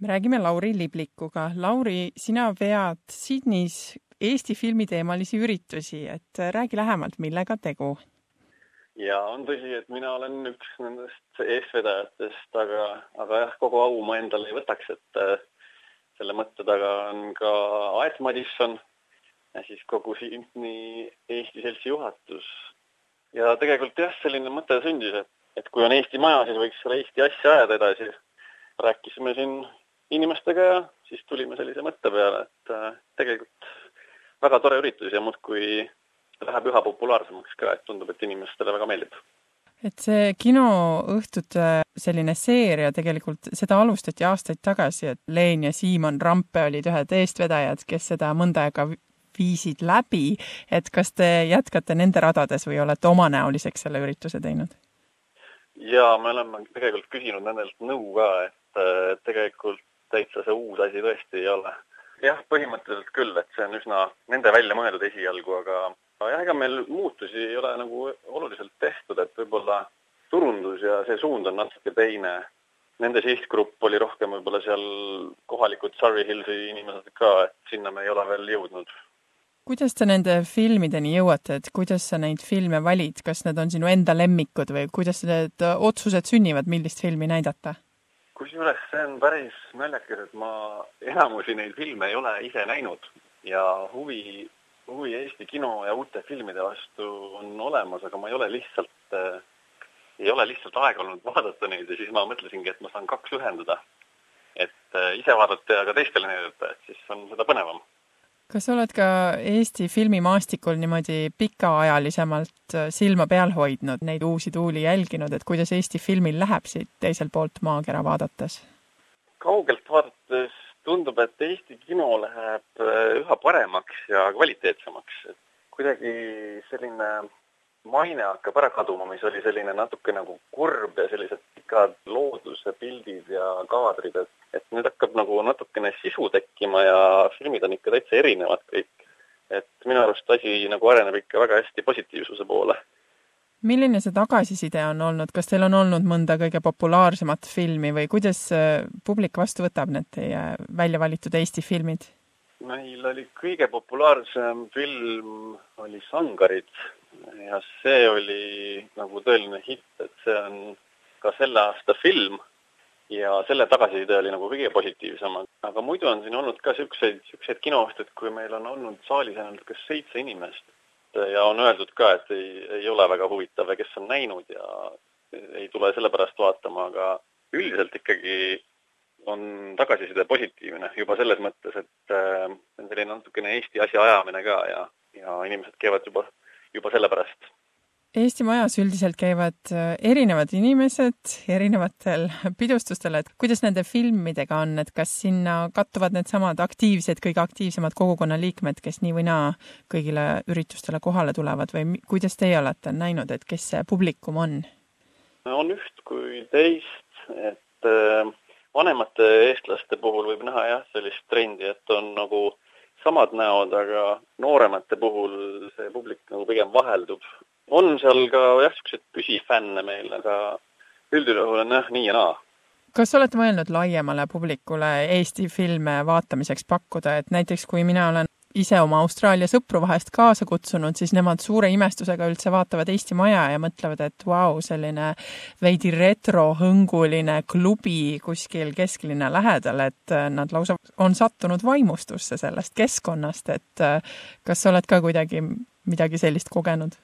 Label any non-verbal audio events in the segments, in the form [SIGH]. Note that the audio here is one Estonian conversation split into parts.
me räägime Lauri Liblikuga. Lauri, sina vead Sydneys Eesti filmiteemalisi üritusi, et räägi lähemalt, millega tegu? ja on tõsi, et mina olen üks nendest eestvedajatest, aga, aga jah, kogu au ma endale ei võtaks, et äh, selle mõtte taga on ka Aet Madisson siis kogu Sydney Eesti Seltsi juhatus. ja tegelikult jah, selline mõte sündis, et, et kui on Eesti maja, siis võiks selle Eesti asja ajada edasi. rääkisime siin inimestega ja siis tulime sellise mõtte peale, et äh, tegelikult väga tore üritus ja muudkui läheb üha populaarsemaks ka, et tundub, et inimestele väga meeldib. et see kinoõhtute selline seeria tegelikult, seda alustati aastaid tagasi, et Leen ja Siimon Rampe olid ühed eestvedajad, kes seda mõnda aega viisid läbi, et kas te jätkate nende radades või olete omanäoliseks selle ürituse teinud? jaa, me oleme tegelikult küsinud nendelt nõu ka, et tegelikult täitsa see uus asi tõesti ei ole. jah, põhimõtteliselt küll, et see on üsna nende välja mõeldud esialgu, aga jah, ega meil muutusi ei ole nagu oluliselt tehtud, et võib-olla turundus ja see suund on natuke teine. Nende sihtgrupp oli rohkem võib-olla seal kohalikud Surrey Hillsi inimesed ka, et sinna me ei ole veel jõudnud. kuidas te nende filmideni jõuate, et kuidas sa neid filme valid, kas need on sinu enda lemmikud või kuidas need otsused sünnivad, millist filmi näidata? Kusjuures see on päris naljakas, et ma enamusi neid filme ei ole ise näinud ja huvi huvi Eesti kino ja uute filmide vastu on olemas, aga ma ei ole lihtsalt äh,, ei ole lihtsalt aega olnud vaadata neid ja siis ma mõtlesingi, et ma saan kaks ühendada. et äh, ise vaadata ja ka teistele näidata, et siis on seda põnevam. Kas sa oled ka Eesti filmimaastikul niimoodi pikaajalisemalt äh, silma peal hoidnud, neid uusi tuuli jälginud, et kuidas Eesti filmil läheb siit teiselt poolt maakera vaadates? kaugelt vaadates tundub, et Eesti kino läheb äh, üha paremaks ja kvaliteetsemaks, et kuidagi selline maine hakkab ära kaduma, mis oli selline natuke nagu kurb ja sellised pikad looduse pildid ja kaadrid, et, et nüüd hakkab nagu natukene sisu tekkima ja filmid on ikka täitsa erinevad kõik. et minu arust asi nagu areneb ikka väga hästi positiivsuse poole milline see tagasiside on olnud, kas teil on olnud mõnda kõige populaarsemat filmi või kuidas äh, publik vastu võtab need teie välja valitud Eesti filmid? meil oli kõige populaarsem film oli Sangarid ja see oli nagu tõeline hitt, et see on ka selle aasta film ja selle tagasiside oli nagu kõige positiivsem, aga muidu on siin olnud ka niisuguseid, niisuguseid kinoõhtuid, kui meil on olnud saalis ainult kas seitse inimest ja on öeldud ka, et ei, ei ole väga huvitav ja kes on näinud ja ei tule sellepärast vaatama, aga üldiselt ikkagi on tagasiside positiivne juba selles mõttes, et äh, on selline natukene Eesti asja ajamine ka ja, ja inimesed käivad juba, juba sellepärast Eesti Majas üldiselt käivad äh, erinevad inimesed erinevatel [LAUGHS] pidustustel, et kuidas nende filmidega on, et kas sinna kattuvad needsamad aktiivsed, kõige aktiivsemad kogukonnaliikmed, kes nii või naa kõigile üritustele kohale tulevad või kuidas teie olete näinud, et kes see publikum on? on üht kui teist, et äh, vanemate eestlaste puhul võib näha jah, sellist trendi, et on nagu samad näod, aga nooremate puhul see publik nagu pigem vaheldub on seal ka jah, niisuguseid püsifänne meil, aga üldjuhul on jah nii ja naa. kas olete mõelnud laiemale publikule Eesti filme vaatamiseks pakkuda, et näiteks kui mina olen ise oma Austraalia sõpru vahest kaasa kutsunud, siis nemad suure imestusega üldse vaatavad Eesti Maja ja mõtlevad, et vau selline veidi retrohõnguline klubi kuskil kesklinna lähedal, et nad lausa on sattunud vaimustusse sellest keskkonnast, et kas sa oled ka kuidagi midagi sellist kogenud?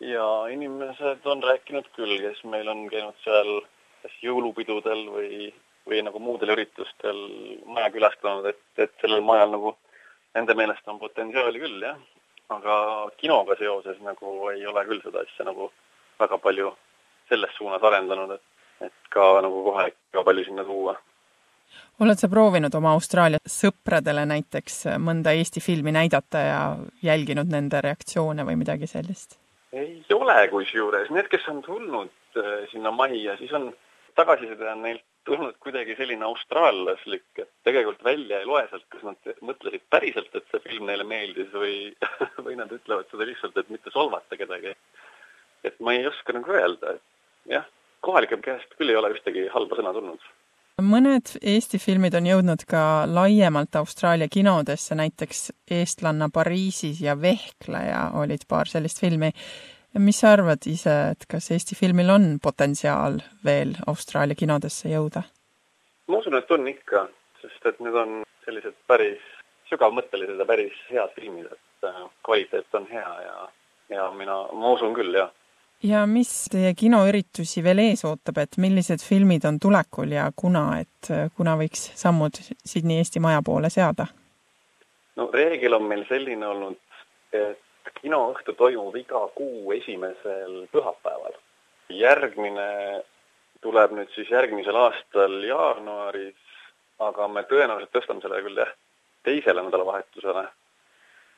Ja inimesed on rääkinud küll, kes meil on käinud seal kas jõulupidudel või, või nagu muudel üritustel maja külastanud, et, et sellel majal nagu nende meelest on potentsiaali küll, jah. aga kinoga seoses nagu ei ole küll seda asja nagu väga palju selles suunas arendanud, et, et ka nagu kohalikke palju sinna tuua oled sa proovinud oma Austraalia sõpradele näiteks mõnda Eesti filmi näidata ja jälginud nende reaktsioone või midagi sellist? Ei ole kusjuures, need, kes on tulnud äh, sinna majja, siis on tagasiside on neilt tulnud kuidagi selline austraallaslik, et tegelikult välja ei loe sealt, kas nad mõtlesid päriselt, et see film neile meeldis või, [LAUGHS] või nad ütlevad seda lihtsalt, et mitte solvata kedagi. et ma ei oska nagu öelda, et jah, kohalike käest küll ei ole ühtegi halba sõna tulnud mõned Eesti filmid on jõudnud ka laiemalt Austraalia kinodesse, näiteks Eestlanna Pariisis ja Vehkleja olid paar sellist filmi. mis sa arvad ise, et kas Eesti filmil on potentsiaal veel Austraalia kinodesse jõuda? ma usun, et on ikka, sest et need on sellised päris sügavmõttelised ja päris head filmid, et äh, kvaliteet on hea ja, ja mina, ma usun küll, jah. Ja mis teie kinoüritusi veel ees ootab, et millised filmid on tulekul ja kuna, et äh, kuna võiks sammud Sydney Eesti Maja poole seada? no reegel on meil selline olnud, et kinoõhtu toimub iga kuu esimesel pühapäeval. järgmine tuleb nüüd siis järgmisel aastal jaanuaris, aga me tõenäoliselt tõstame selle küll jah, teisele nädalavahetusele.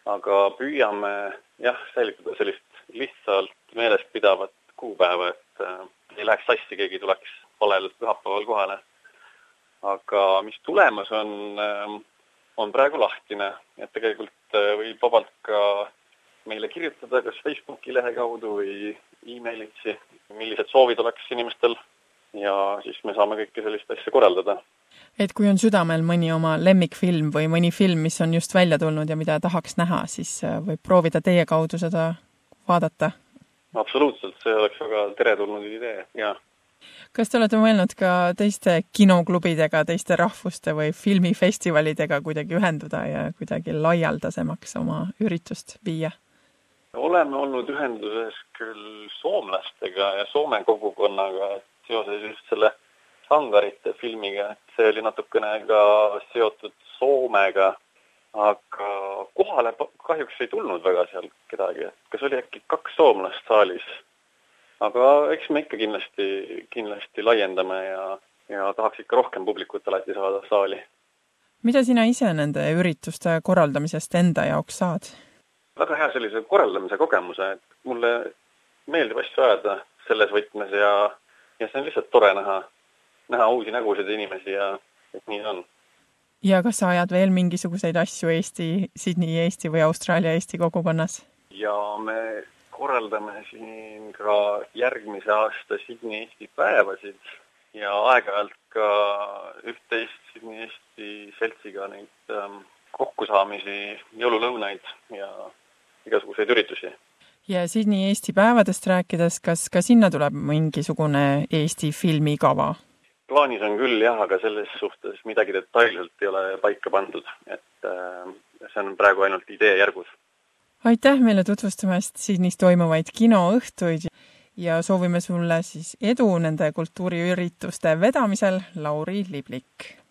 aga püüame jah, säilitada sellist lihtsalt meelestpidavat kuupäeva, et äh, ei läheks sassi, keegi tuleks valel pühapäeval kohale. aga mis tulemas on äh,, on praegu lahtine, et tegelikult äh, võib vabalt ka meile kirjutada kas Facebooki lehe kaudu või emailitsi, millised soovid oleks inimestel ja siis me saame kõike sellist asja korraldada. et kui on südamel mõni oma lemmikfilm või mõni film, mis on just välja tulnud ja mida tahaks näha, siis äh, võib proovida teie kaudu seda vaadata? absoluutselt, see oleks väga teretulnud idee, jaa kas te olete mõelnud ka teiste kinoklubidega, teiste rahvuste või filmifestivalidega kuidagi ühenduda ja kuidagi laialdasemaks oma üritust viia? oleme olnud ühenduses küll soomlastega ja Soome kogukonnaga, seoses just selle Sangarite filmiga, et see oli natukene ka seotud Soomega, aga kohale kahjuks ei tulnud väga seal kedagi, et kas oli äkki kaks soomlast saalis. aga eks me ikka kindlasti, kindlasti laiendame ja, ja tahaks ikka rohkem publikut alati saada saali. mida sina ise nende ürituste korraldamisest enda jaoks saad? väga hea sellise korraldamise kogemuse, et mulle meeldib asju ajada selles võtmes ja ja see on lihtsalt tore näha, näha uusi nägusid ja inimesi ja et nii on. Ja kas sa ajad veel mingisuguseid asju Eesti, Sydney Eesti või Austraalia Eesti kogukonnas? ja me korraldame siin ka järgmise aasta Sydney Eesti päevasid ja aeg-ajalt ka üht-teist Sydney Eesti seltsiga neid ähm, kokkusaamisi, jõululõunaid ja igasuguseid üritusi ja Sydney Eesti päevadest rääkides, kas ka sinna tuleb mingisugune Eesti filmikava? Plaanis on küll jah, aga selles suhtes midagi detailselt ei ole paika pandud, et äh, see on praegu ainult ideejärgus. aitäh meile tutvustamast Sydneys toimuvaid kinoõhtuid ja soovime sulle siis edu nende kultuuriürituste vedamisel, Lauri Liblik